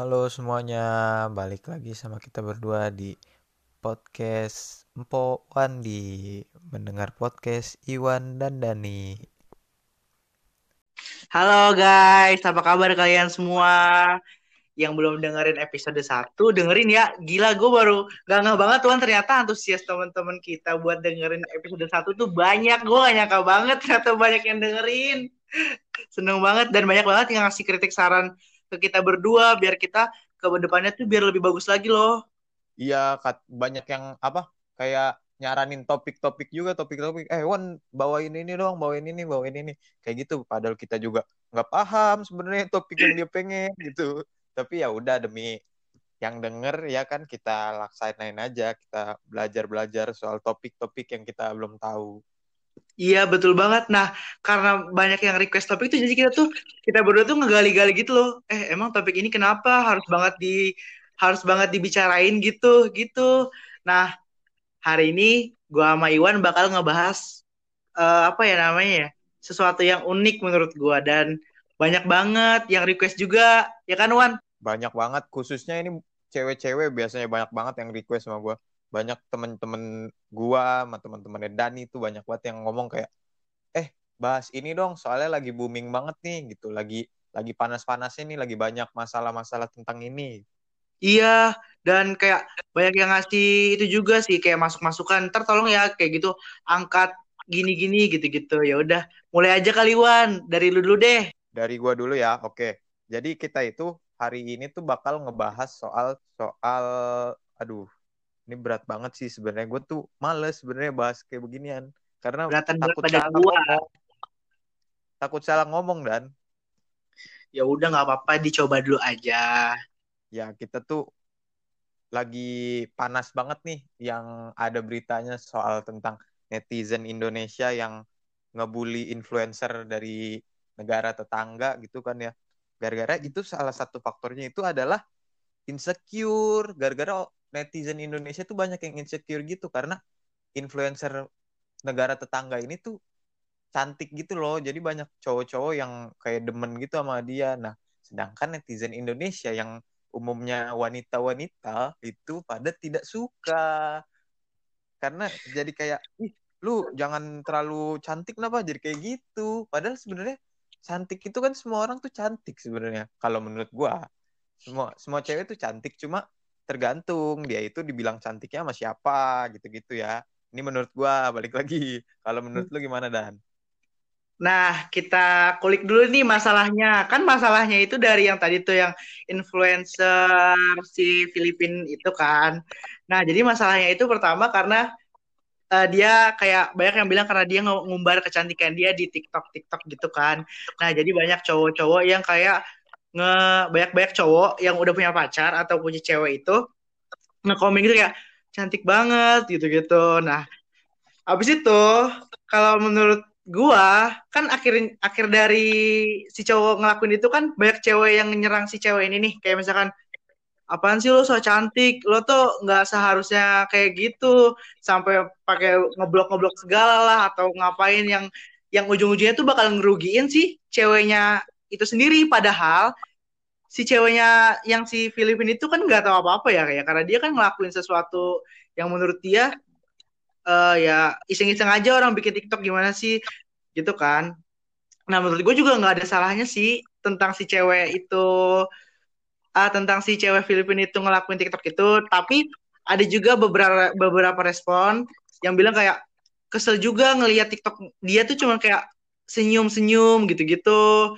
Halo semuanya, balik lagi sama kita berdua di podcast Empo Wandi Mendengar podcast Iwan dan Dani Halo guys, apa kabar kalian semua? Yang belum dengerin episode 1, dengerin ya. Gila, gue baru gak ngeh banget tuan ternyata antusias teman-teman kita buat dengerin episode 1 tuh banyak. Gue gak nyangka banget ternyata banyak yang dengerin. Seneng banget dan banyak banget yang ngasih kritik saran ke kita berdua biar kita ke depannya tuh biar lebih bagus lagi loh. Iya, banyak yang apa? Kayak nyaranin topik-topik juga topik-topik eh Wan bawain ini dong bawain ini bawain ini kayak gitu padahal kita juga nggak paham sebenarnya topik yang dia pengen gitu tapi ya udah demi yang denger ya kan kita laksanain aja kita belajar belajar soal topik-topik yang kita belum tahu Iya betul banget. Nah karena banyak yang request topik itu jadi kita tuh kita berdua tuh ngegali-gali gitu loh. Eh emang topik ini kenapa harus banget di harus banget dibicarain gitu gitu. Nah hari ini gue sama Iwan bakal ngebahas uh, apa ya namanya ya sesuatu yang unik menurut gue dan banyak banget yang request juga ya kan Wan? Banyak banget khususnya ini cewek-cewek biasanya banyak banget yang request sama gue banyak temen-temen gua sama temen-temennya Dani tuh banyak banget yang ngomong kayak eh bahas ini dong soalnya lagi booming banget nih gitu. Lagi lagi panas-panasnya nih lagi banyak masalah-masalah tentang ini. Iya dan kayak banyak yang ngasih itu juga sih kayak masuk-masukan ntar tolong ya kayak gitu angkat gini-gini gitu-gitu. Ya udah mulai aja kali Wan. Dari lu dulu deh. Dari gua dulu ya oke. Jadi kita itu hari ini tuh bakal ngebahas soal soal aduh ini berat banget sih sebenarnya. Gue tuh males sebenarnya bahas kayak beginian. Karena Beratan takut salah gua. ngomong. Takut salah ngomong dan. Ya udah nggak apa-apa. Dicoba dulu aja. Ya kita tuh lagi panas banget nih yang ada beritanya soal tentang netizen Indonesia yang ngebully influencer dari negara tetangga gitu kan ya. Gara-gara itu salah satu faktornya itu adalah insecure gara-gara netizen Indonesia tuh banyak yang insecure gitu karena influencer negara tetangga ini tuh cantik gitu loh. Jadi banyak cowok-cowok yang kayak demen gitu sama dia. Nah, sedangkan netizen Indonesia yang umumnya wanita-wanita itu pada tidak suka. Karena jadi kayak, ih, lu jangan terlalu cantik kenapa jadi kayak gitu. Padahal sebenarnya cantik itu kan semua orang tuh cantik sebenarnya. Kalau menurut gua, semua semua cewek tuh cantik cuma tergantung dia itu dibilang cantiknya sama siapa gitu-gitu ya. Ini menurut gua balik lagi. Kalau menurut lu gimana Dan? Nah, kita kulik dulu nih masalahnya. Kan masalahnya itu dari yang tadi tuh yang influencer si Filipin itu kan. Nah, jadi masalahnya itu pertama karena uh, dia kayak banyak yang bilang karena dia ngumbar kecantikan dia di TikTok TikTok gitu kan. Nah, jadi banyak cowok-cowok yang kayak nge banyak-banyak cowok yang udah punya pacar atau punya cewek itu ngekomen gitu kayak cantik banget gitu-gitu. Nah, habis itu kalau menurut gua kan akhir akhir dari si cowok ngelakuin itu kan banyak cewek yang nyerang si cewek ini nih. Kayak misalkan apaan sih lo so cantik? Lo tuh nggak seharusnya kayak gitu. Sampai pakai ngeblok ngeblok segala lah atau ngapain yang yang ujung-ujungnya tuh bakal ngerugiin sih ceweknya itu sendiri. Padahal si ceweknya yang si Filipin itu kan nggak tahu apa-apa ya kayak karena dia kan ngelakuin sesuatu yang menurut dia uh, ya iseng-iseng aja orang bikin TikTok gimana sih gitu kan. Nah menurut gue juga nggak ada salahnya sih tentang si cewek itu uh, tentang si cewek Filipin itu ngelakuin TikTok itu. Tapi ada juga beberapa beberapa respon yang bilang kayak kesel juga ngelihat TikTok dia tuh cuma kayak senyum-senyum gitu-gitu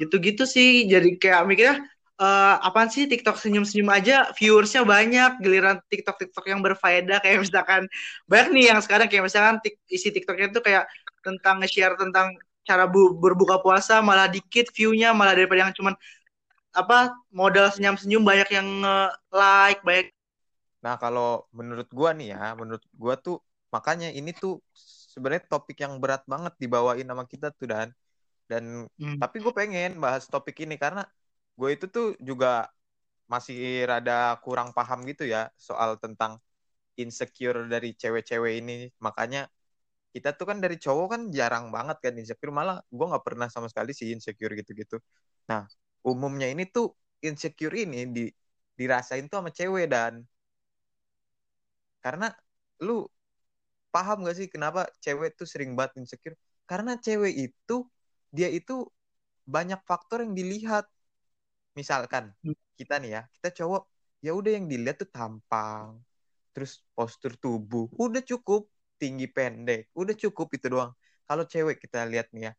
gitu-gitu sih jadi kayak mikirnya uh, apaan sih TikTok senyum-senyum aja viewersnya banyak giliran TikTok TikTok yang berfaedah kayak misalkan banyak nih yang sekarang kayak misalkan isi TikToknya itu kayak tentang nge-share tentang cara bu berbuka puasa malah dikit viewnya malah daripada yang cuman apa modal senyum-senyum banyak yang like banyak nah kalau menurut gua nih ya menurut gua tuh makanya ini tuh sebenarnya topik yang berat banget dibawain sama kita tuh dan dan hmm. tapi gue pengen bahas topik ini karena gue itu tuh juga masih rada kurang paham gitu ya soal tentang insecure dari cewek-cewek ini. Makanya kita tuh kan dari cowok kan jarang banget kan insecure. Malah gue nggak pernah sama sekali sih insecure gitu-gitu. Nah umumnya ini tuh insecure ini di dirasain tuh sama cewek dan karena lu paham gak sih kenapa cewek tuh sering banget insecure? Karena cewek itu dia itu banyak faktor yang dilihat. Misalkan hmm. kita nih ya kita cowok ya udah yang dilihat tuh tampang terus postur tubuh udah cukup tinggi pendek udah cukup itu doang. Kalau cewek kita lihat nih ya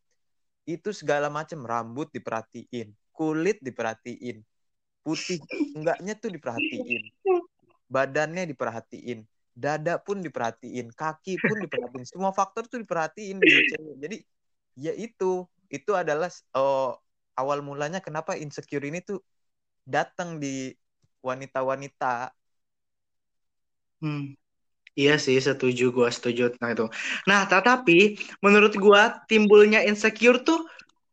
itu segala macam rambut diperhatiin kulit diperhatiin putih enggaknya tuh diperhatiin badannya diperhatiin dada pun diperhatiin kaki pun diperhatiin semua faktor tuh diperhatiin di cewek. Jadi ya itu itu adalah oh, awal mulanya kenapa insecure ini tuh datang di wanita-wanita hmm. Iya sih, setuju gue, setuju tentang itu. Nah, tetapi menurut gue timbulnya insecure tuh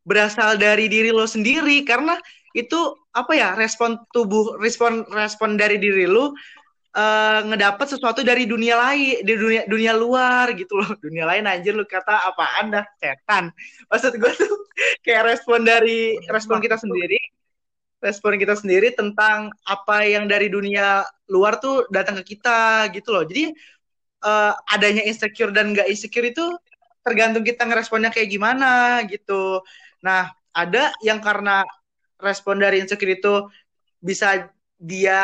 berasal dari diri lo sendiri karena itu apa ya respon tubuh respon respon dari diri lo uh, ngedapat sesuatu dari dunia lain di dunia dunia luar gitu loh. Dunia lain anjir lu kata apa anda setan. Maksud gue tuh kayak respon dari respon kita sendiri respon kita sendiri tentang apa yang dari dunia luar tuh datang ke kita gitu loh. Jadi uh, adanya insecure dan gak insecure itu tergantung kita ngeresponnya kayak gimana gitu. Nah ada yang karena respon dari insecure itu bisa dia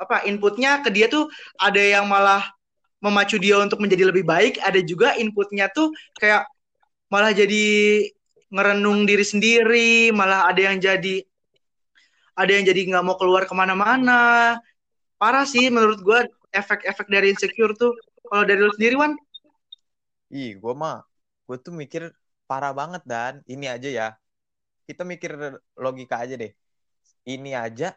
apa inputnya ke dia tuh ada yang malah memacu dia untuk menjadi lebih baik ada juga inputnya tuh kayak malah jadi ngerenung diri sendiri malah ada yang jadi ada yang jadi nggak mau keluar ke mana-mana. Parah sih menurut gue efek-efek dari insecure tuh. Kalau dari lu sendiri Wan? Ih gue mah gue tuh mikir parah banget dan. Ini aja ya. Kita mikir logika aja deh. Ini aja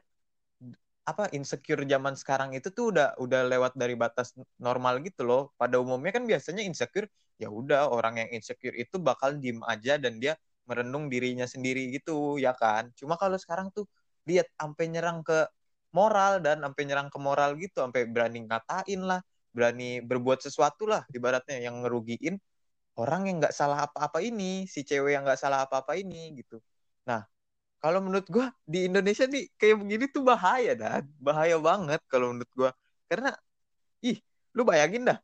apa insecure zaman sekarang itu tuh udah udah lewat dari batas normal gitu loh. Pada umumnya kan biasanya insecure ya udah orang yang insecure itu bakal diem aja dan dia merenung dirinya sendiri gitu ya kan. Cuma kalau sekarang tuh lihat sampai nyerang ke moral dan sampai nyerang ke moral gitu, sampai berani ngatain lah, berani berbuat sesuatu lah ibaratnya yang ngerugiin orang yang nggak salah apa-apa ini, si cewek yang nggak salah apa-apa ini gitu. Nah, kalau menurut gue di Indonesia nih kayak begini tuh bahaya dan. Bahaya banget kalau menurut gue karena ih lu bayangin dah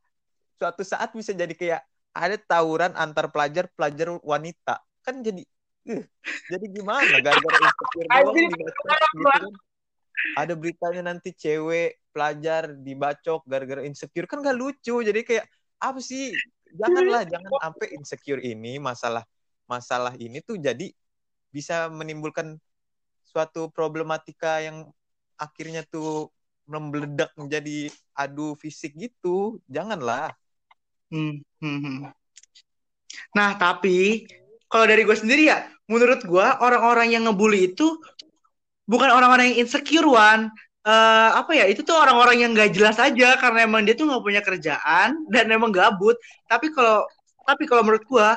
suatu saat bisa jadi kayak ada tawuran antar pelajar pelajar wanita. Kan jadi uh, jadi gimana? Gara-gara insecure doang gitu kan. ada beritanya nanti cewek pelajar dibacok gara-gara insecure. Kan gak lucu. Jadi kayak apa sih? Janganlah jangan sampai insecure ini masalah masalah ini tuh jadi bisa menimbulkan suatu problematika yang akhirnya tuh membeledak menjadi adu fisik gitu. Janganlah. Hmm, hmm, hmm. nah tapi kalau dari gue sendiri ya menurut gue orang-orang yang ngebully itu bukan orang-orang yang insecure one uh, apa ya itu tuh orang-orang yang gak jelas aja karena emang dia tuh nggak punya kerjaan dan emang gabut. Tapi kalau tapi kalau menurut gue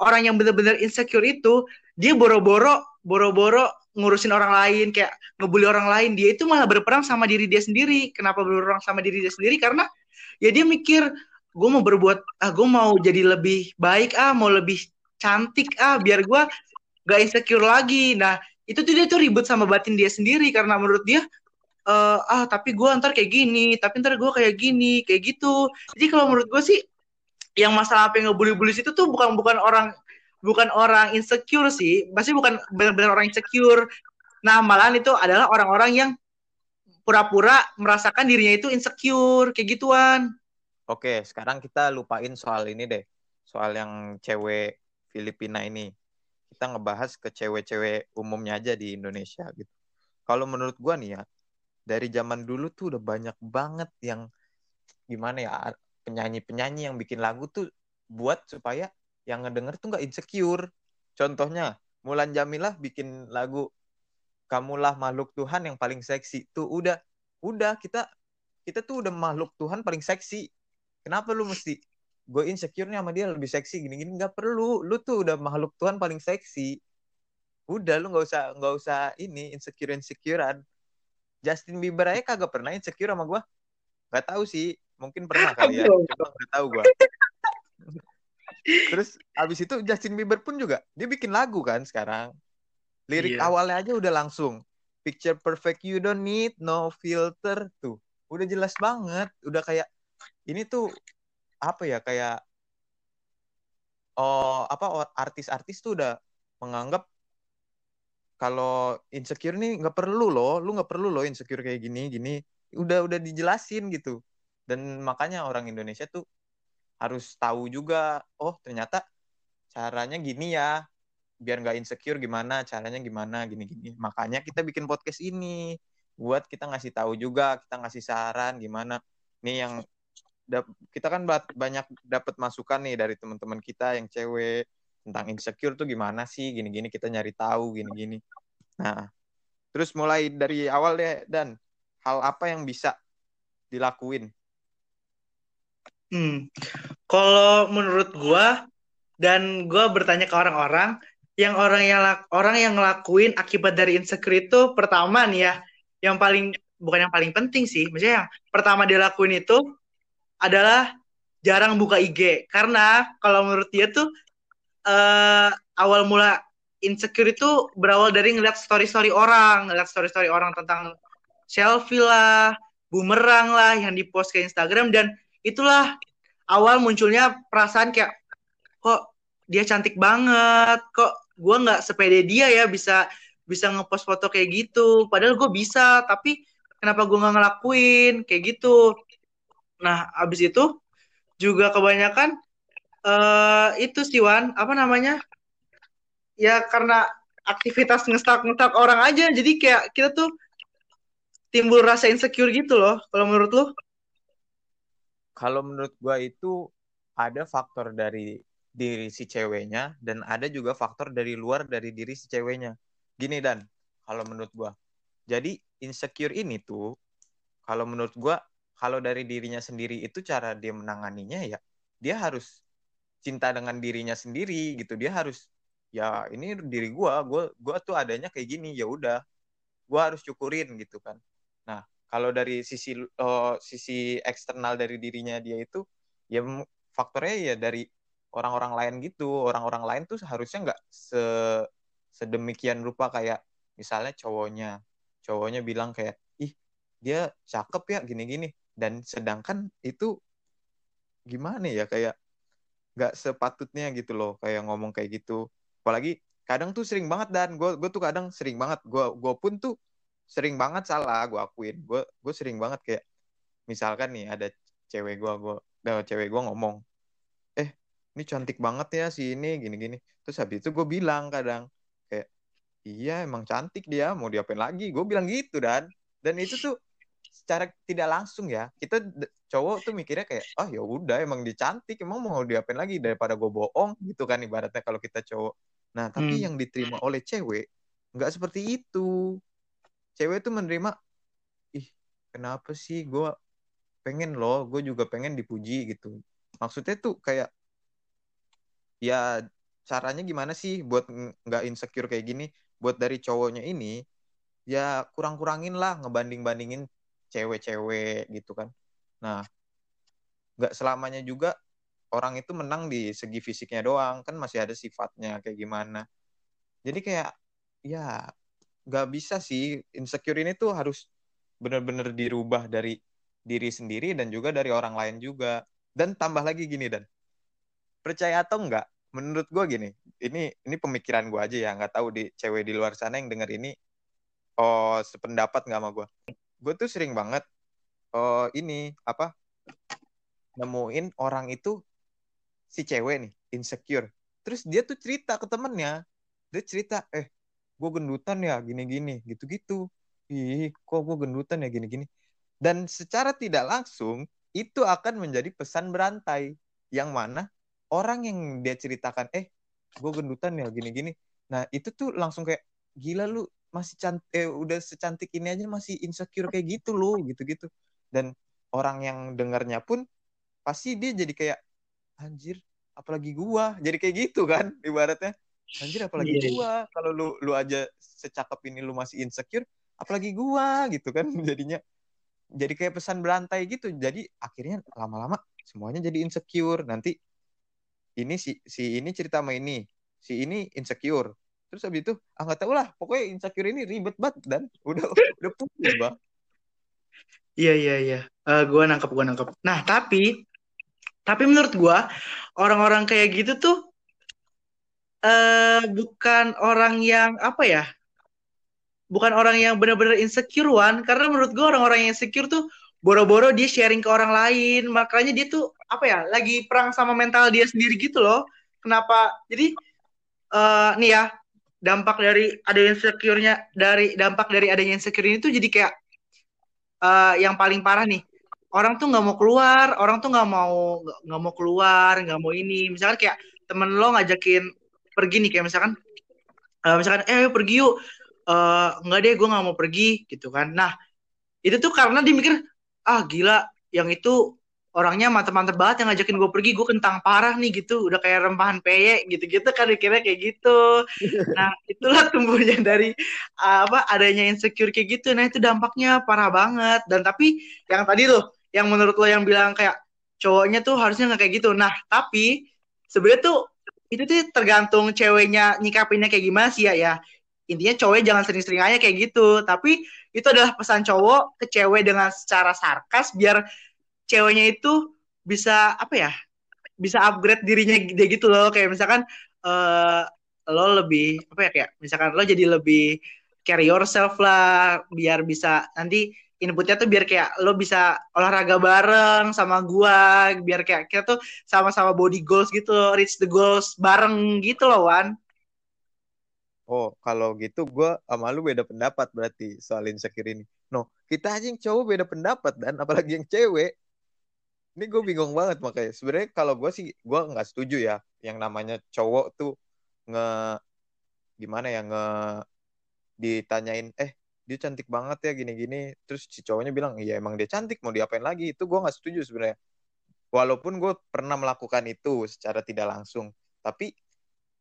orang yang benar-benar insecure itu dia boro-boro boro-boro ngurusin orang lain kayak ngebully orang lain. Dia itu malah berperang sama diri dia sendiri. Kenapa berperang sama diri dia sendiri? Karena ya dia mikir gue mau berbuat ah gue mau jadi lebih baik ah mau lebih cantik ah biar gue gak insecure lagi. Nah itu tuh dia tuh ribut sama batin dia sendiri. Karena menurut dia uh, ah tapi gue ntar kayak gini tapi ntar gue kayak gini kayak gitu. Jadi kalau menurut gue sih yang masalah apa yang ngebully-bully itu tuh bukan bukan orang bukan orang insecure sih, pasti bukan benar-benar orang insecure. Nah, malahan itu adalah orang-orang yang pura-pura merasakan dirinya itu insecure, kayak gituan. Oke, sekarang kita lupain soal ini deh. Soal yang cewek Filipina ini. Kita ngebahas ke cewek-cewek umumnya aja di Indonesia gitu. Kalau menurut gua nih ya, dari zaman dulu tuh udah banyak banget yang gimana ya penyanyi-penyanyi yang bikin lagu tuh buat supaya yang ngedenger tuh nggak insecure. Contohnya, Mulan Jamilah bikin lagu Kamulah makhluk Tuhan yang paling seksi. Tuh udah udah kita kita tuh udah makhluk Tuhan paling seksi. Kenapa lu mesti gue insecure nih sama dia lebih seksi gini-gini nggak perlu. Lu tuh udah makhluk Tuhan paling seksi. Udah lu nggak usah nggak usah ini insecure insecurean. Justin Bieber aja kagak pernah insecure sama gue. Gak tahu sih, mungkin pernah kali ya. Cuma gak tahu gue. Terus abis itu Justin Bieber pun juga dia bikin lagu kan sekarang. Lirik yeah. awalnya aja udah langsung. Picture perfect you don't need no filter. Tuh udah jelas banget. Udah kayak ini tuh apa ya kayak oh apa artis-artis tuh udah menganggap kalau insecure nih nggak perlu loh lu nggak perlu loh insecure kayak gini gini. Udah udah dijelasin gitu. Dan makanya orang Indonesia tuh harus tahu juga oh ternyata caranya gini ya biar nggak insecure gimana caranya gimana gini-gini makanya kita bikin podcast ini buat kita ngasih tahu juga kita ngasih saran gimana. Nih yang kita kan banyak dapat masukan nih dari teman-teman kita yang cewek tentang insecure tuh gimana sih gini-gini kita nyari tahu gini-gini nah terus mulai dari awal deh dan. Hal apa yang bisa dilakuin hmm. Kalau menurut gua dan gua bertanya ke orang-orang yang orang yang orang yang ngelakuin akibat dari insecure itu pertama nih ya yang paling bukan yang paling penting sih maksudnya yang pertama dia lakuin itu adalah jarang buka IG karena kalau menurut dia tuh uh, awal mula insecure itu berawal dari ngeliat story-story orang ngeliat story-story orang tentang selfie lah bumerang lah yang dipost ke Instagram dan itulah awal munculnya perasaan kayak kok dia cantik banget? Kok gue nggak sepede dia ya bisa bisa ngepost foto kayak gitu? Padahal gue bisa tapi kenapa gue nggak ngelakuin? Kayak gitu. Nah abis itu juga kebanyakan uh, itu sih Wan apa namanya? Ya karena aktivitas ngestak ngestak orang aja jadi kayak kita tuh timbul rasa insecure gitu loh kalau menurut lo kalau menurut gue itu ada faktor dari diri si ceweknya dan ada juga faktor dari luar dari diri si ceweknya. Gini dan kalau menurut gua. Jadi insecure ini tuh kalau menurut gua kalau dari dirinya sendiri itu cara dia menanganinya ya dia harus cinta dengan dirinya sendiri gitu. Dia harus ya ini diri gua, gua gua tuh adanya kayak gini ya udah. Gua harus syukurin gitu kan. Nah, kalau dari sisi uh, sisi eksternal dari dirinya dia itu ya faktornya ya dari orang-orang lain gitu. Orang-orang lain tuh harusnya nggak se sedemikian rupa kayak misalnya cowoknya. Cowoknya bilang kayak ih dia cakep ya gini-gini. Dan sedangkan itu gimana ya kayak nggak sepatutnya gitu loh kayak ngomong kayak gitu. Apalagi kadang tuh sering banget dan. Gue gue tuh kadang sering banget. Gue gue pun tuh sering banget salah gue akuin. Gue gue sering banget kayak misalkan nih ada cewek gue gue cewek gue ngomong ini cantik banget ya si ini gini-gini. Terus habis itu gue bilang kadang kayak iya emang cantik dia mau diapain lagi? Gue bilang gitu dan. Dan itu tuh secara tidak langsung ya kita cowok tuh mikirnya kayak oh ya udah emang dia cantik emang mau diapain lagi daripada gue bohong gitu kan ibaratnya kalau kita cowok. Nah tapi hmm. yang diterima oleh cewek nggak seperti itu cewek tuh menerima ih kenapa sih? Gue pengen loh gue juga pengen dipuji gitu. Maksudnya tuh kayak ya caranya gimana sih buat nggak insecure kayak gini? Buat dari cowoknya ini ya kurang-kurangin lah ngebanding-bandingin cewek-cewek gitu kan. Nah nggak selamanya juga orang itu menang di segi fisiknya doang kan masih ada sifatnya kayak gimana. Jadi kayak ya nggak bisa sih. Insecure ini tuh harus bener-bener dirubah dari diri sendiri dan juga dari orang lain juga. Dan tambah lagi gini dan. Percaya atau enggak menurut gue gini ini ini pemikiran gue aja ya nggak tahu di cewek di luar sana yang denger ini oh sependapat nggak sama gue gue tuh sering banget oh ini apa nemuin orang itu si cewek nih insecure. Terus dia tuh cerita ke temennya. Dia cerita eh gue gendutan ya gini-gini. Gitu-gitu. Ih kok gue gendutan ya gini-gini? Dan secara tidak langsung itu akan menjadi pesan berantai yang mana orang yang dia ceritakan eh gue gendutan ya gini-gini. Nah itu tuh langsung kayak gila lu masih cantik eh, udah secantik ini aja masih insecure kayak gitu loh gitu-gitu. Dan orang yang dengarnya pun pasti dia jadi kayak anjir apalagi gua. Jadi kayak gitu kan ibaratnya anjir apalagi yeah. gua. Kalau lu lu aja secakep ini lu masih insecure apalagi gua gitu kan. Jadinya jadi kayak pesan berantai gitu. Jadi akhirnya lama-lama semuanya jadi insecure. Nanti ini si si ini cerita sama ini si ini insecure. Terus habis itu ah nggak tahu lah pokoknya insecure ini ribet banget dan udah udah pusing bang. Iya iya iya. Uh, gue nangkep gue nangkep. Nah tapi tapi menurut gue orang-orang kayak gitu tuh uh, bukan orang yang apa ya bukan orang yang benar-benar insecure one karena menurut gue orang-orang yang insecure tuh boro-boro dia sharing ke orang lain. Makanya dia tuh apa ya lagi perang sama mental dia sendiri gitu loh. Kenapa? Jadi uh, nih ya dampak dari ada insecure-nya dari dampak dari adanya insecure ini tuh jadi kayak uh, yang paling parah nih. Orang tuh nggak mau keluar orang tuh nggak mau nggak mau keluar nggak mau ini. Misalkan kayak temen lo ngajakin pergi nih kayak misalkan uh, misalkan eh pergi yuk. Uh, nggak deh gue nggak mau pergi gitu kan. Nah itu tuh karena dia mikir ah gila yang itu orangnya mantep-mantep banget yang ngajakin gue pergi gue kentang parah nih gitu. Udah kayak rempahan peye gitu-gitu kan kira kayak gitu. Nah itulah tumbuhnya dari apa adanya insecure kayak gitu. Nah itu dampaknya parah banget. Dan tapi yang tadi tuh yang menurut lo yang bilang kayak cowoknya tuh harusnya nggak kayak gitu. Nah tapi sebenarnya tuh itu tuh tergantung ceweknya nyikapinnya kayak gimana sih ya ya. Intinya cowok jangan sering-sering aja kayak gitu. Tapi itu adalah pesan cowok ke cewek dengan secara sarkas biar ceweknya itu bisa apa ya bisa upgrade dirinya dia gitu loh. Kayak misalkan uh, lo lebih apa ya kayak misalkan lo jadi lebih carry yourself lah biar bisa nanti inputnya tuh biar kayak lo bisa olahraga bareng sama gua biar kayak kita tuh sama-sama body goals gitu reach the goals bareng gitu loh Wan Oh, kalau gitu gue sama lu beda pendapat berarti soal insecure ini. No, kita aja yang cowok beda pendapat dan apalagi yang cewek. Ini gue bingung banget makanya. Sebenarnya kalau gue sih gue nggak setuju ya yang namanya cowok tuh nge gimana ya nge ditanyain eh dia cantik banget ya gini-gini. Terus si cowoknya bilang iya emang dia cantik mau diapain lagi? Itu gue nggak setuju sebenarnya. Walaupun gue pernah melakukan itu secara tidak langsung tapi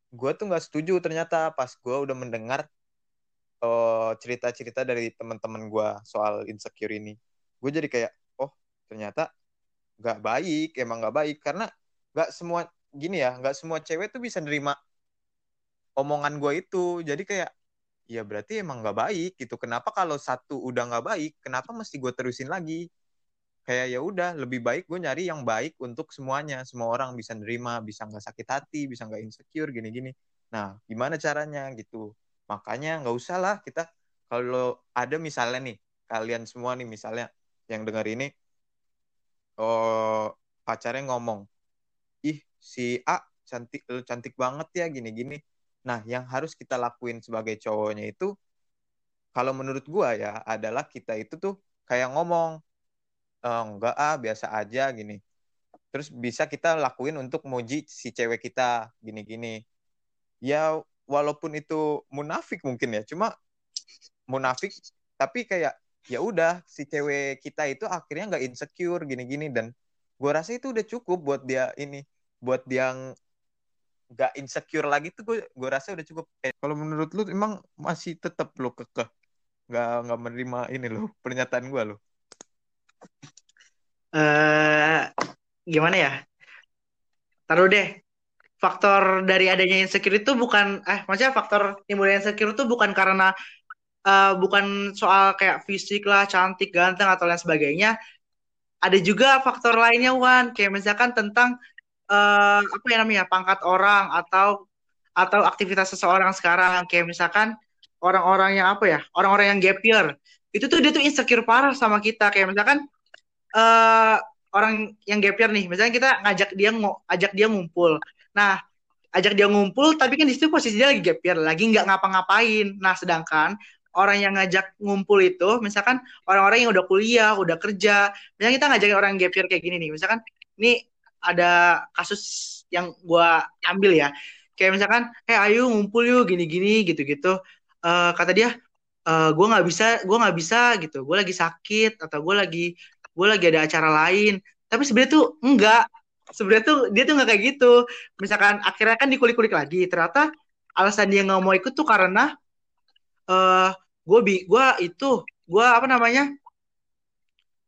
gue tuh nggak setuju ternyata pas gue udah mendengar uh, cerita-cerita dari teman-teman gue soal insecure ini. Gue jadi kayak oh ternyata nggak baik emang nggak baik. Karena nggak semua gini ya nggak semua cewek tuh bisa nerima omongan gue itu. Jadi kayak ya berarti emang nggak baik gitu. Kenapa kalau satu udah nggak baik kenapa mesti gue terusin lagi? Kayak ya udah lebih baik gue nyari yang baik untuk semuanya. Semua orang bisa nerima bisa nggak sakit hati bisa nggak insecure gini-gini. Nah gimana caranya gitu? Makanya nggak usah lah kita kalau ada misalnya nih kalian semua nih misalnya yang dengar ini oh pacarnya ngomong ih si A cantik cantik banget ya gini-gini nah yang harus kita lakuin sebagai cowoknya itu kalau menurut gua ya adalah kita itu tuh kayak ngomong oh, enggak ah biasa aja gini. Terus bisa kita lakuin untuk muji si cewek kita gini-gini. Ya walaupun itu munafik mungkin ya cuma munafik tapi kayak ya udah si cewek kita itu akhirnya nggak insecure gini-gini. Dan gue rasa itu udah cukup buat dia ini buat dia nggak insecure lagi tuh gue gue rasa udah cukup eh, kalau menurut lu emang masih tetap lo kekeh nggak nggak menerima ini lo pernyataan gue lo uh, gimana ya? Taruh deh. Faktor dari adanya insecure itu bukan eh maksudnya faktor timbulnya insecure itu bukan karena uh, bukan soal kayak fisik lah, cantik, ganteng atau lain sebagainya. Ada juga faktor lainnya Wan, kayak misalkan tentang uh, apa ya namanya pangkat orang atau atau aktivitas seseorang sekarang kayak misalkan orang-orang yang apa ya orang-orang yang gap year itu tuh dia tuh insecure parah sama kita kayak misalkan uh, orang yang gap year nih, misalnya kita ngajak dia ngajak dia ngumpul. Nah, ajak dia ngumpul tapi kan di situ posisi dia lagi gap year, lagi nggak ngapa-ngapain. Nah, sedangkan orang yang ngajak ngumpul itu misalkan orang-orang yang udah kuliah, udah kerja. Misalnya kita ngajakin orang gap year kayak gini nih, misalkan ini ada kasus yang gua ambil ya. Kayak misalkan, "Eh, hey, ayo ngumpul yuk gini-gini gitu-gitu." Uh, kata dia, uh, gue nggak bisa, gue nggak bisa gitu. Gue lagi sakit atau gue lagi gue lagi ada acara lain tapi sebenarnya tuh enggak sebenarnya tuh dia tuh nggak kayak gitu misalkan akhirnya kan dikulik-kulik lagi ternyata alasan dia nggak mau ikut tuh karena uh, eh, gue gue itu gue apa namanya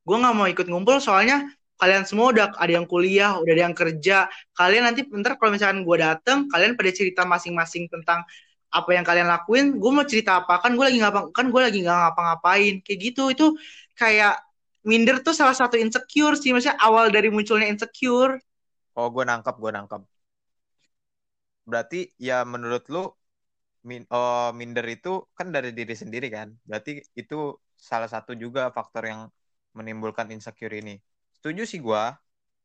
gue nggak mau ikut ngumpul soalnya kalian semua udah ada yang kuliah udah ada yang kerja kalian nanti bentar kalau misalkan gue dateng kalian pada cerita masing-masing tentang apa yang kalian lakuin gue mau cerita apa kan gue lagi ngapa kan gue lagi nggak ngapa-ngapain kayak gitu. Itu kayak minder tuh salah satu insecure sih maksudnya awal dari munculnya insecure. Oh gue nangkap gue nangkap berarti ya menurut lu min oh, minder itu kan dari diri sendiri kan? Berarti itu salah satu juga faktor yang menimbulkan insecure ini setuju sih gue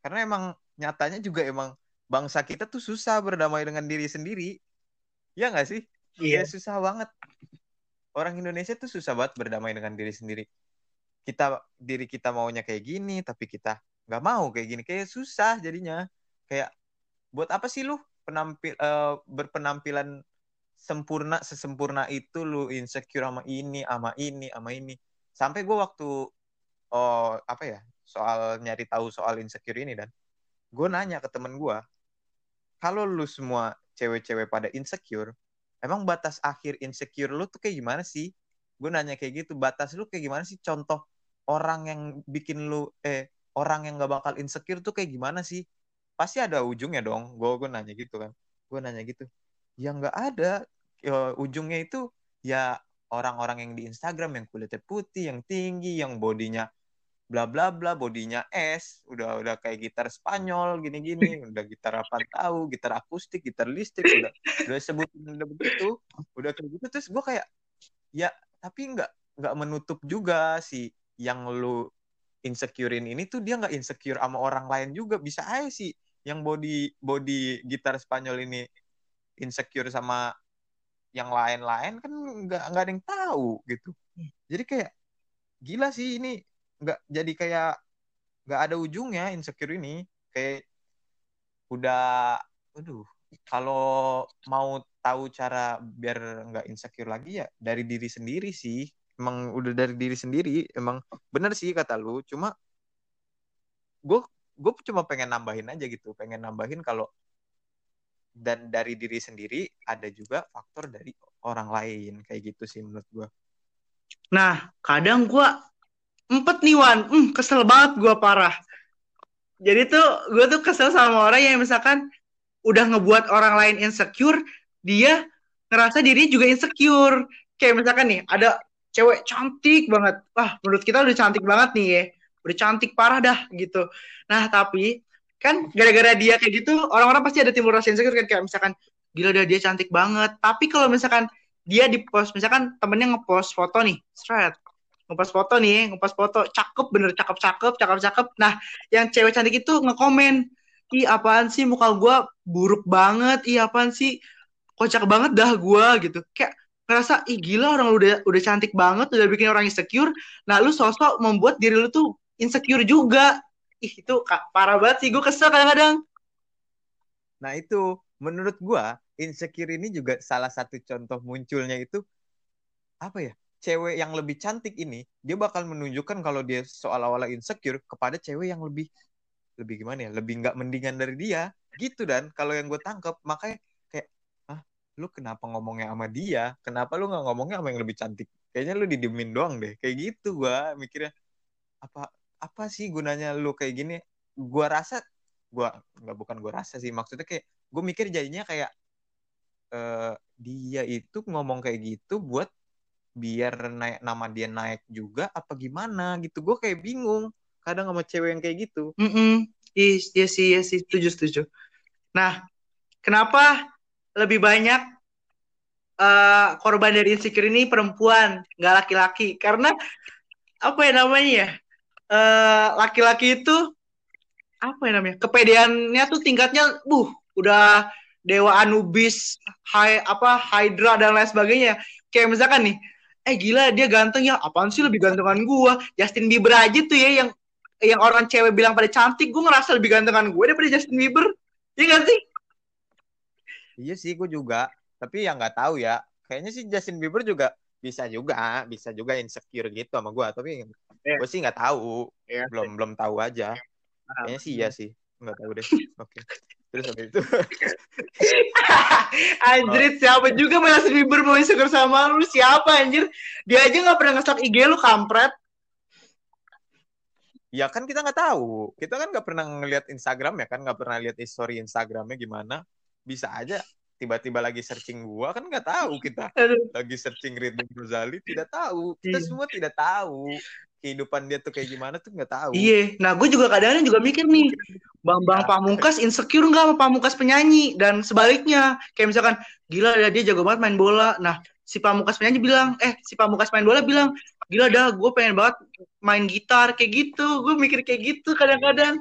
karena emang nyatanya juga emang bangsa kita tuh susah berdamai dengan diri sendiri ya nggak sih Iya. Yeah. susah banget. Orang Indonesia tuh susah banget berdamai dengan diri sendiri. Kita diri kita maunya kayak gini, tapi kita nggak mau kayak gini. Kayak susah jadinya. Kayak buat apa sih lu penampil uh, berpenampilan sempurna sesempurna itu lu insecure sama ini, sama ini, sama ini. Sampai gue waktu oh apa ya soal nyari tahu soal insecure ini dan gue nanya ke temen gue, kalau lu semua cewek-cewek pada insecure, emang batas akhir insecure lu tuh kayak gimana sih? Gue nanya kayak gitu, batas lu kayak gimana sih? Contoh orang yang bikin lu eh orang yang gak bakal insecure tuh kayak gimana sih? Pasti ada ujungnya dong. Gue gue nanya gitu kan. Gue nanya gitu. Ya nggak ada. Ya, ujungnya itu ya orang-orang yang di Instagram yang kulitnya putih, yang tinggi, yang bodinya bla bla bla bodinya es udah udah kayak gitar Spanyol gini gini udah gitar apa tahu gitar akustik gitar listrik udah udah sebut udah begitu udah kayak gitu terus gue kayak ya tapi nggak nggak menutup juga si yang lu insecurein ini tuh dia nggak insecure sama orang lain juga bisa aja sih yang body body gitar Spanyol ini insecure sama yang lain-lain kan nggak nggak ada yang tahu gitu. Jadi kayak gila sih ini nggak jadi kayak nggak ada ujungnya insecure ini. Kayak udah aduh kalau mau tahu cara biar nggak insecure lagi ya dari diri sendiri sih. Emang udah dari diri sendiri emang bener sih kata lu. Cuma gue gue cuma pengen nambahin aja gitu pengen nambahin kalau dan dari diri sendiri ada juga faktor dari orang lain kayak gitu sih menurut gue nah kadang gue Empat nih Wan, hmm, kesel banget gue parah. Jadi tuh gue tuh kesel sama orang yang misalkan udah ngebuat orang lain insecure, dia ngerasa diri juga insecure. Kayak misalkan nih, ada cewek cantik banget. Wah, menurut kita udah cantik banget nih ya. Udah cantik parah dah gitu. Nah, tapi kan gara-gara dia kayak gitu, orang-orang pasti ada timbul rasa insecure kan. Kayak misalkan, gila dah dia cantik banget. Tapi kalau misalkan dia di post, misalkan temennya ngepost foto nih, straight ngepost foto nih, ngepost foto, cakep bener, cakep cakep, cakep cakep. Nah, yang cewek cantik itu ngekomen, ih apaan sih muka gue buruk banget, ih apaan sih kocak banget dah gue gitu. Kayak ngerasa ih gila orang udah udah cantik banget, udah bikin orang insecure. Nah, lu sosok membuat diri lu tuh insecure juga. Ih itu parah banget sih, gue kesel kadang-kadang. Nah itu, menurut gue insecure ini juga salah satu contoh munculnya itu apa ya? Cewek yang lebih cantik ini dia bakal menunjukkan kalau dia seolah-olah insecure kepada cewek yang lebih lebih gimana ya lebih nggak mendingan dari dia gitu. Dan kalau yang gue tangkep makanya kayak ah lu kenapa ngomongnya sama dia? Kenapa lu nggak ngomongnya sama yang lebih cantik? Kayaknya lu didiemin doang deh kayak gitu gue mikirnya. Apa apa sih gunanya lu kayak gini? Gue rasa gue nggak bukan gue rasa sih maksudnya kayak gue mikir jadinya kayak uh, dia itu ngomong kayak gitu buat biar naik nama dia naik juga apa gimana gitu. Gue kayak bingung kadang sama cewek yang kayak gitu. Mm -mm. Iya, sih iya sih. Setuju setuju. Nah kenapa lebih banyak uh, korban dari insecure ini perempuan nggak laki-laki? Karena apa ya namanya ya? Uh, laki-laki itu apa ya namanya? Kepedeannya tuh tingkatnya buh udah dewa Anubis, Hai apa Hydra dan lain sebagainya. Kayak misalkan nih, eh gila dia ganteng ya. Apaan sih lebih gantengan gua? Justin Bieber aja tuh ya yang yang orang cewek bilang pada cantik. Gue ngerasa lebih gantengan gue daripada Justin Bieber. Iya gak sih? Iya sih gue juga. Tapi yang nggak tahu ya. Kayaknya sih Justin Bieber juga bisa juga bisa juga insecure gitu sama gue tapi yeah. gue sih nggak tahu. Yeah. belum belum tahu aja. Kayaknya sih iya. sih. Nggak tahu deh. Oke. okay. Terus habis itu anjir siapa juga malah Bieber mau insecure sama lu? Siapa anjir? Dia aja nggak pernah ngestok IG lu kampret. Ya kan kita nggak tahu. Kita kan nggak pernah ngeliat Instagram ya kan? Nggak pernah lihat history Instagramnya gimana. Bisa aja tiba-tiba lagi searching gua kan nggak tahu kita. Lagi searching Ridwan Rosali tidak tahu. Kita Iya. semua tidak tahu kehidupan dia tuh kayak gimana tuh nggak tahu Iya, nah gue juga kadang-kadang juga mikir nih, Bambang Iya. Pamungkas insecure nggak sama Pamungkas penyanyi dan sebaliknya, kayak misalkan gila ya dia jago banget main bola. Nah si Pamungkas penyanyi bilang, eh si Pamungkas main bola bilang, gila dah gue pengen banget main gitar kayak gitu. Gue mikir kayak gitu kadang-kadang.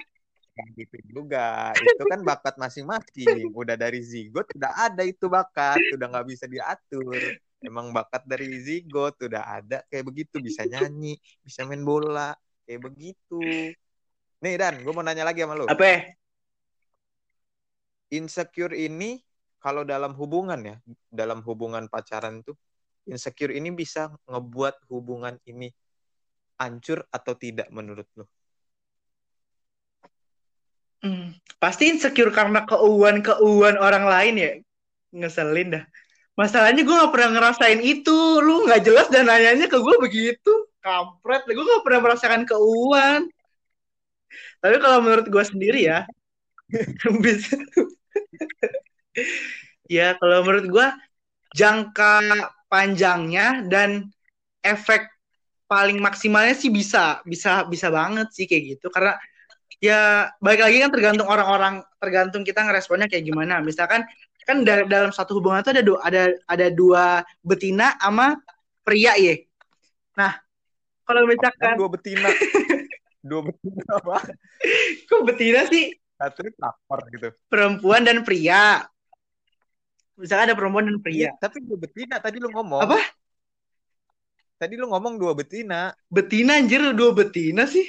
Gitu juga itu kan bakat masing-masing udah dari zigot udah ada itu bakat udah nggak bisa diatur emang bakat dari zigot udah ada kayak begitu bisa nyanyi bisa main bola kayak begitu nih Dan gue mau nanya lagi sama lu Apa? insecure ini kalau dalam hubungan ya dalam hubungan pacaran tuh insecure ini bisa ngebuat hubungan ini hancur atau tidak menurut lu Hmm, pasti insecure karena keuuan-keuuan orang lain ya. Ngeselin dah. Masalahnya gue gak pernah ngerasain itu. Lu gak jelas dan nanyanya ke gue begitu. Kampret. Gue gak pernah merasakan keuuan. Tapi kalau menurut gue sendiri ya. ya kalau menurut gue jangka panjangnya dan efek paling maksimalnya sih bisa. Bisa bisa banget sih kayak gitu. Karena ya balik lagi kan tergantung orang-orang tergantung kita ngeresponnya kayak gimana misalkan kan da- dalam satu hubungan itu ada dua ada ada dua betina sama pria ya nah kalau kan misalkan dua betina? Dua betina apa? Kok betina sih? Satu lapar gitu. Perempuan dan pria. Misalkan ada perempuan dan pria. Iya tapi dua betina tadi lu ngomong. Apa? tadi lu ngomong dua betina. Betina anjir dua betina sih.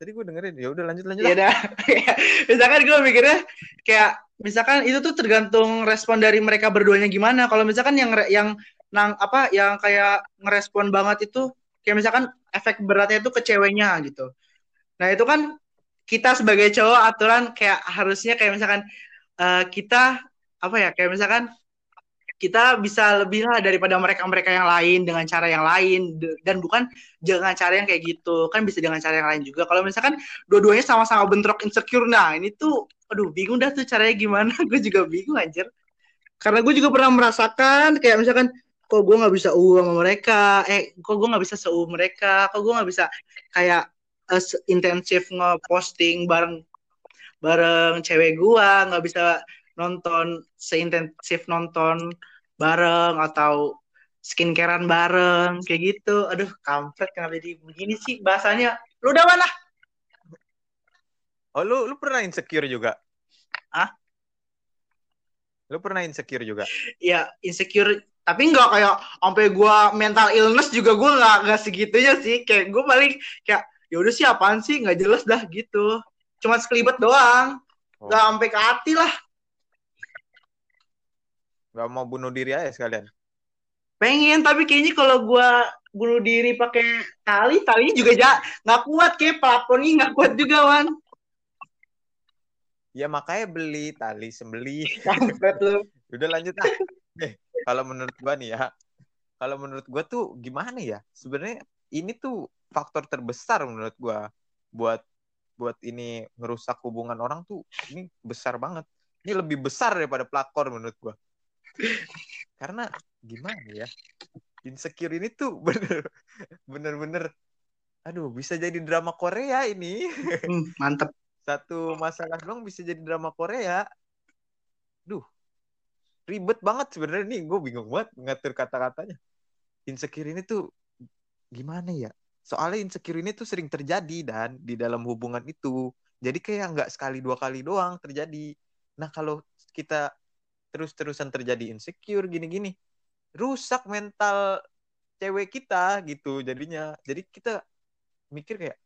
Tadi gue dengerin. Ya udah lanjut lanjut ya dah misalkan gue mikirnya kayak misalkan itu tuh tergantung respon dari mereka berduanya gimana. Kalau misalkan yang yang nang apa yang kayak ngerespon banget itu kayak misalkan efek beratnya itu ke ceweknya gitu. Nah itu kan kita sebagai cowok aturan kayak harusnya kayak misalkan eh, kita apa ya kayak misalkan kita bisa lebih lah daripada mereka-mereka yang lain dengan cara yang lain. Dan bukan dengan cara yang kayak gitu. Kan bisa dengan cara yang lain juga. Kalau misalkan dua-duanya sama-sama bentrok insecure nah ini tuh aduh bingung dah tuh caranya gimana. Gue juga bingung anjir. Karena gue juga pernah merasakan kayak misalkan kok gue nggak bisa uh sama mereka? Eh kok gue nggak bisa seu mereka? Kok gue nggak bisa kayak eh, se- intensif ngeposting bareng bareng cewek gue nggak bisa nonton seintensif nonton bareng atau skincarean bareng kayak gitu. Aduh kampret kenapa jadi begini sih bahasanya? Lu udah mana? Oh lu lu pernah insecure juga? Hah? lu pernah insecure juga? Ya insecure tapi nggak kayak sampai gua mental illness juga gua nggak nggak segitunya sih. Kayak gua paling kayak ya udah sih apaan sih? Nggak jelas dah gitu. Cuma sekelibet doang. Oh. nggak sampai ke hati lah nggak mau bunuh diri aja sekalian. Pengen tapi kayaknya kalau gua bunuh diri pakai tali talinya juga ja nggak kuat kayak plafonnya nggak kuat juga wan. Ya makanya beli tali sembeli kampret lu. Udah lanjut lah eh kalau menurut gua nih ya kalau menurut gua tuh gimana ya? Sebenarnya ini tuh faktor terbesar menurut gua buat buat ini ngerusak hubungan orang tuh ini besar banget. Ini lebih besar daripada pelakor menurut gua karena gimana ya insecure ini tuh bener bener bener aduh bisa jadi drama Korea ini Hmm, mantep satu masalah doang bisa jadi drama Korea. Duh, ribet banget sebenarnya nih. Gue bingung banget ngatur kata-katanya. Insecure ini tuh gimana ya? Soalnya insecure ini tuh sering terjadi dan di dalam hubungan itu. Jadi kayak nggak sekali dua kali doang terjadi. Nah kalau kita terus-terusan terjadi insecure gini-gini, rusak mental cewek kita gitu jadinya. Jadi kita mikir kayak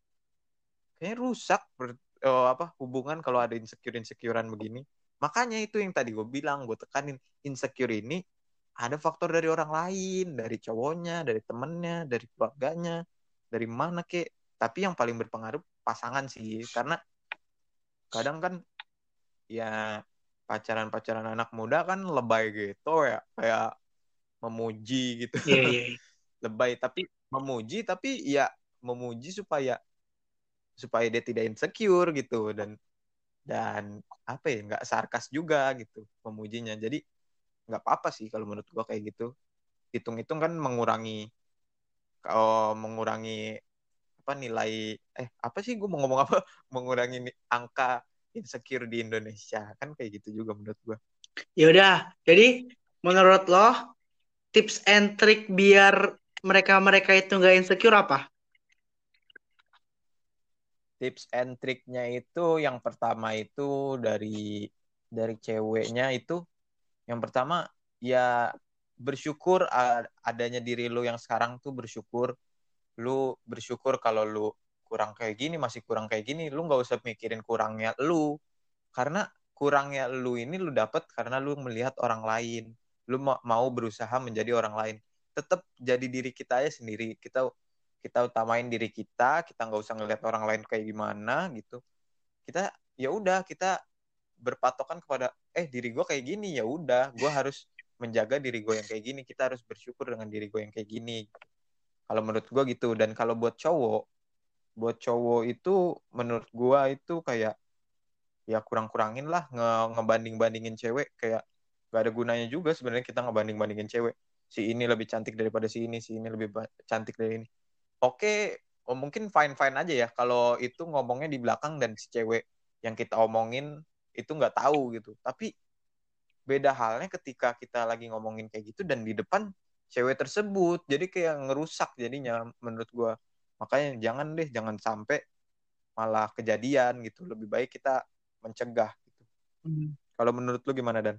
kayaknya rusak ber- oh, apa hubungan kalau ada insecure insecurean begini makanya itu yang tadi gue bilang gue tekanin insecure ini ada faktor dari orang lain dari cowoknya dari temennya dari keluarganya dari mana kek tapi yang paling berpengaruh pasangan sih karena kadang kan ya pacaran-pacaran anak muda kan lebay gitu ya kayak memuji gitu. Iya iya lebay tapi memuji tapi ya memuji supaya supaya dia tidak insecure gitu dan dan apa ya nggak sarkas juga gitu memujinya. Jadi nggak apa-apa sih kalau menurut gua kayak gitu. Hitung-hitung kan mengurangi kalau mengurangi apa nilai eh apa sih gue mau ngomong apa? Mengurangi angka insecure di Indonesia. Kan kayak gitu juga menurut gue ya udah jadi menurut lo tips and trick biar mereka mereka itu nggak insecure apa? Tips and triknya itu yang pertama itu dari dari ceweknya itu yang pertama ya bersyukur adanya diri lu yang sekarang tuh bersyukur. Lu bersyukur kalau lu kurang kayak gini masih kurang kayak gini lu nggak usah mikirin kurangnya lu. Karena kurangnya lu ini lu dapat karena lu melihat orang lain. Lu mau berusaha menjadi orang lain. Tetap jadi diri kita aja sendiri. Kita kita utamain diri kita kita nggak usah ngelihat orang lain kayak gimana gitu. Kita ya udah kita berpatokan kepada eh diri gue kayak gini ya udah gue harus menjaga diri gue yang kayak gini. Kita harus bersyukur dengan diri gue yang kayak gini. Kalau menurut gue gitu. Dan kalau buat cowok buat cowok itu menurut gue itu kayak ya kurang-kurangin lah nge ngebanding-bandingin cewek. Kayak gak ada gunanya juga sebenarnya kita ngebanding-bandingin cewek. Si ini lebih cantik daripada si ini si ini lebih cantik dari ini. Oke oh mungkin fine fine aja ya. Kalau itu ngomongnya di belakang dan si cewek yang kita omongin itu nggak tahu gitu. Tapi beda halnya ketika kita lagi ngomongin kayak gitu dan di depan cewek tersebut. Jadi kayak ngerusak jadinya menurut gue makanya jangan deh jangan sampai malah kejadian gitu. Lebih baik kita mencegah gitu. Hmm. kalau menurut lu gimana dan?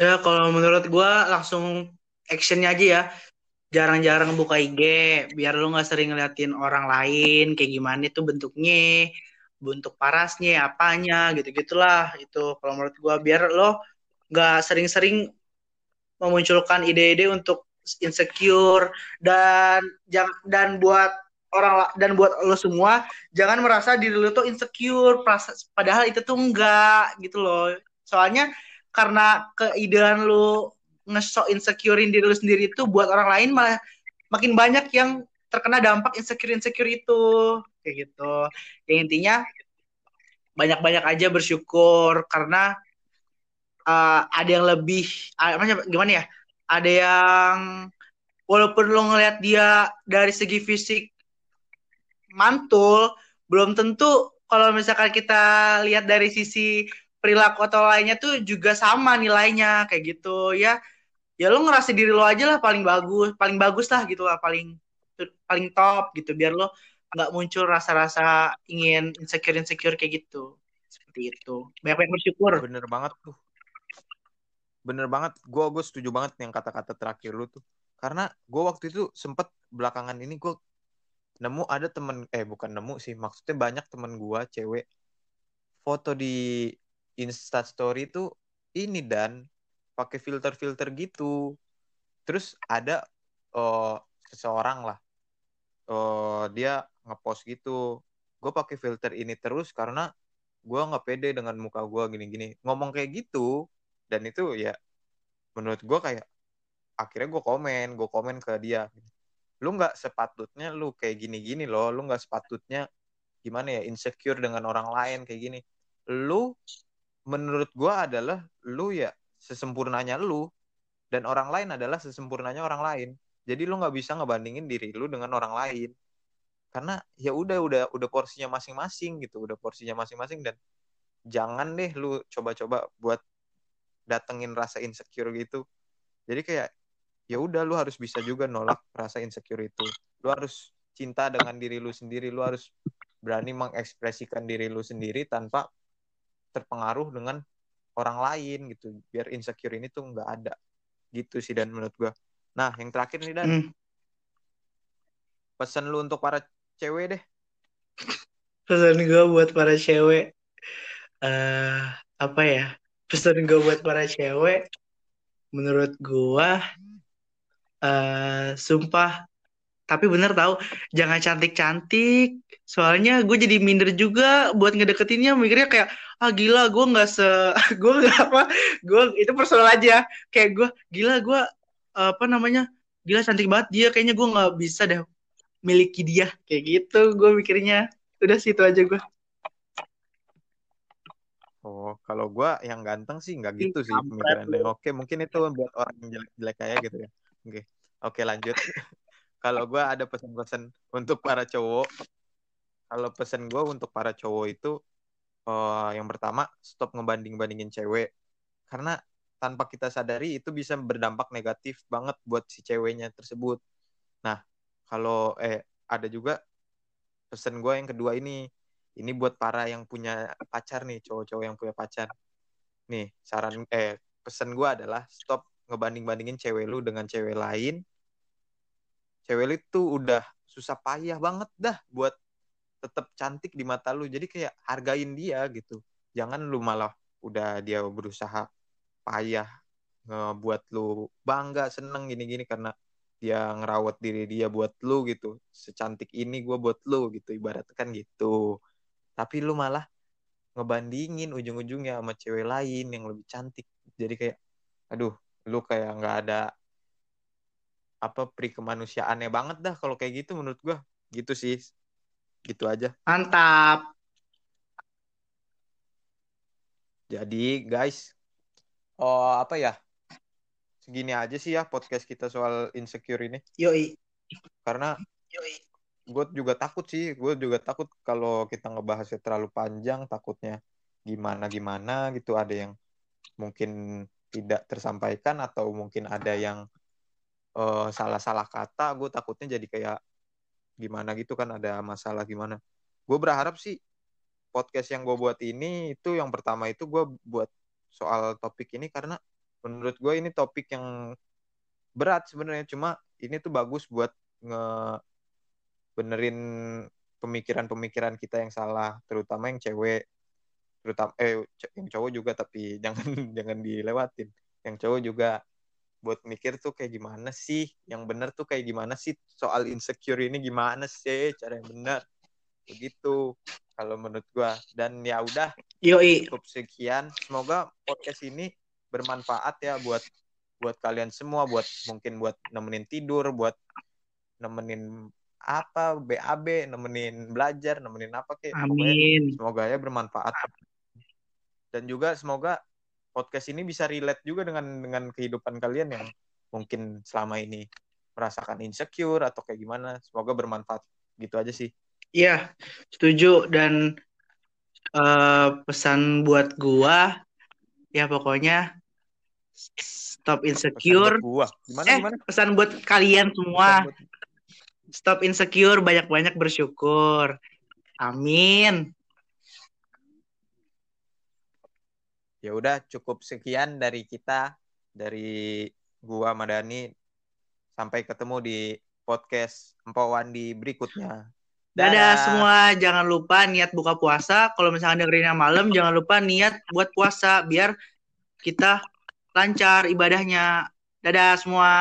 Ya kalau menurut gue langsung actionnya aja ya. Jarang-jarang buka IG biar lu nggak sering ngeliatin orang lain kayak gimana itu bentuknya bentuk parasnya apanya gitu. Gitulah itu kalau menurut gua biar lo nggak sering-sering memunculkan ide-ide untuk insecure dan dan buat orang dan buat lo semua jangan merasa diri lo tuh insecure padahal itu tuh enggak gitu loh. Soalnya karena keidean lo ngesok insecurein diri lu sendiri itu buat orang lain malah makin banyak yang terkena dampak insecure insecure itu. Kayak gitu. Yang intinya banyak-banyak aja bersyukur karena uh, ada yang lebih uh, gimana ya? Ada yang walaupun lo ngelihat dia dari segi fisik mantul. Belum tentu kalau misalkan kita lihat dari sisi perilaku atau lainnya tuh juga sama nilainya kayak gitu. Ya ya lo ngerasa diri lo aja lah paling bagus paling bagus lah gitu lah paling paling top gitu biar lo nggak muncul rasa-rasa ingin insecure insecure kayak gitu. Seperti itu. Banyak banyak bersyukur. Bener banget tuh. Bener banget. Gue gue setuju banget yang kata-kata terakhir lu tuh. Karena gue waktu itu sempet belakangan ini gue nemu ada temen eh bukan nemu sih maksudnya banyak temen gue cewek foto di Insta Story tuh ini dan pakai filter-filter gitu. Terus ada uh, seseorang lah uh, dia ngepost gitu gue pakai filter ini terus karena gue nggak pede dengan muka gue gini-gini. Ngomong kayak gitu dan itu ya menurut gue kayak akhirnya gue komen gue komen ke dia lu nggak sepatutnya lu kayak gini-gini loh lu nggak sepatutnya gimana ya insecure dengan orang lain kayak gini. Lu menurut gue adalah lu ya sesempurnanya lu dan orang lain adalah sesempurnanya orang lain. Jadi lu nggak bisa ngebandingin diri lu dengan orang lain. Karena ya udah udah udah porsinya masing-masing gitu udah porsinya masing-masing dan jangan deh lu coba-coba buat datengin rasa insecure gitu. Jadi kayak ya udah lu harus bisa juga nolak rasa insecure itu lu harus cinta dengan diri lu sendiri. Lu harus berani mengekspresikan diri lu sendiri tanpa terpengaruh dengan orang lain gitu. Biar insecure ini tuh nggak ada. Gitu sih dan menurut gue nah yang terakhir nih dan. Hmm. pesan lu untuk para cewek deh. Pesan gue buat para cewek uh, apa ya? Pesan gue buat para cewek menurut gue uh, sumpah. Tapi bener tau jangan cantik-cantik. Soalnya gue jadi minder juga buat ngedeketinnya. Mikirnya kayak ah gila gue nggak se gue nggak apa gue itu personal aja. Kayak gue gila gue apa namanya gila cantik banget dia. Kayaknya gue nggak bisa deh miliki dia. Kayak gitu gue mikirnya. Udah situ aja gue. Oh, kalau gue yang ganteng sih nggak gitu sih lu. Oke, mungkin itu buat orang yang jelek-jelek kayak gitu ya. Oke, oke lanjut. kalau gue ada pesan-pesan untuk para cowok. Kalau pesan gue untuk para cowok itu, eh, yang pertama stop ngebanding-bandingin cewek. Karena tanpa kita sadari itu bisa berdampak negatif banget buat si ceweknya tersebut. Nah, kalau eh ada juga pesan gue yang kedua ini ini buat para yang punya pacar nih cowok-cowok yang punya pacar nih saran eh pesan gue adalah stop ngebanding-bandingin cewek lu dengan cewek lain cewek lu itu udah susah payah banget dah buat tetap cantik di mata lu. Jadi kayak hargain dia gitu. Jangan lu malah udah dia berusaha payah ngebuat lu bangga seneng gini-gini karena dia ngerawat diri dia buat lu gitu. Secantik ini gue buat lu gitu ibaratnya kan gitu. Tapi lu malah ngebandingin ujung-ujungnya sama cewek lain yang lebih cantik. Jadi kayak aduh lu kayak nggak ada apa pri kemanusiaannya banget dah kalau kayak gitu menurut gua gitu sih gitu aja Mantap. jadi guys oh apa ya segini aja sih ya podcast kita soal insecure ini Yoi. karena Yoi. gue juga takut sih gue juga takut kalau kita ngebahasnya terlalu panjang takutnya gimana gimana gitu ada yang mungkin tidak tersampaikan atau mungkin ada yang eh, salah-salah kata gue takutnya jadi kayak gimana gitu kan ada masalah gimana. Gue berharap sih podcast yang gue buat ini itu yang pertama itu gue buat soal topik ini karena menurut gue ini topik yang berat sebenarnya. Cuma ini tuh bagus buat nge benerin pemikiran-pemikiran kita yang salah, terutama yang cewek, terutama eh yang cowok juga tapi jangan jangan dilewatin. Yang cowok juga buat mikir tuh kayak gimana sih, yang bener tuh kayak gimana sih soal insecure ini gimana sih cara yang benar. Begitu kalau menurut gua. Dan ya udah Yoi. cukup sekian. Semoga podcast ini bermanfaat ya buat buat kalian semua, buat mungkin buat nemenin tidur, buat nemenin apa BAB, nemenin belajar, nemenin apa kayak pokoknya Amin. semoga ya bermanfaat. Dan juga semoga podcast ini bisa relate juga dengan dengan kehidupan kalian yang mungkin selama ini merasakan insecure atau kayak gimana. Semoga bermanfaat. Gitu aja sih. Iya, setuju dan eh, pesan buat gua ya pokoknya stop Pesan insecure. buat gua. Gimana Eh, gimana? pesan buat kalian Pesan semua, buat stop insecure, banyak-banyak bersyukur. Amin. Ya udah cukup sekian dari kita dari gua Madani sampai ketemu di podcast Empok Wandi berikutnya. Dadah semua, jangan lupa niat buka puasa. Kalau misalnya dengerinnya malam, jangan lupa niat buat puasa biar kita lancar ibadahnya. Dadah semua.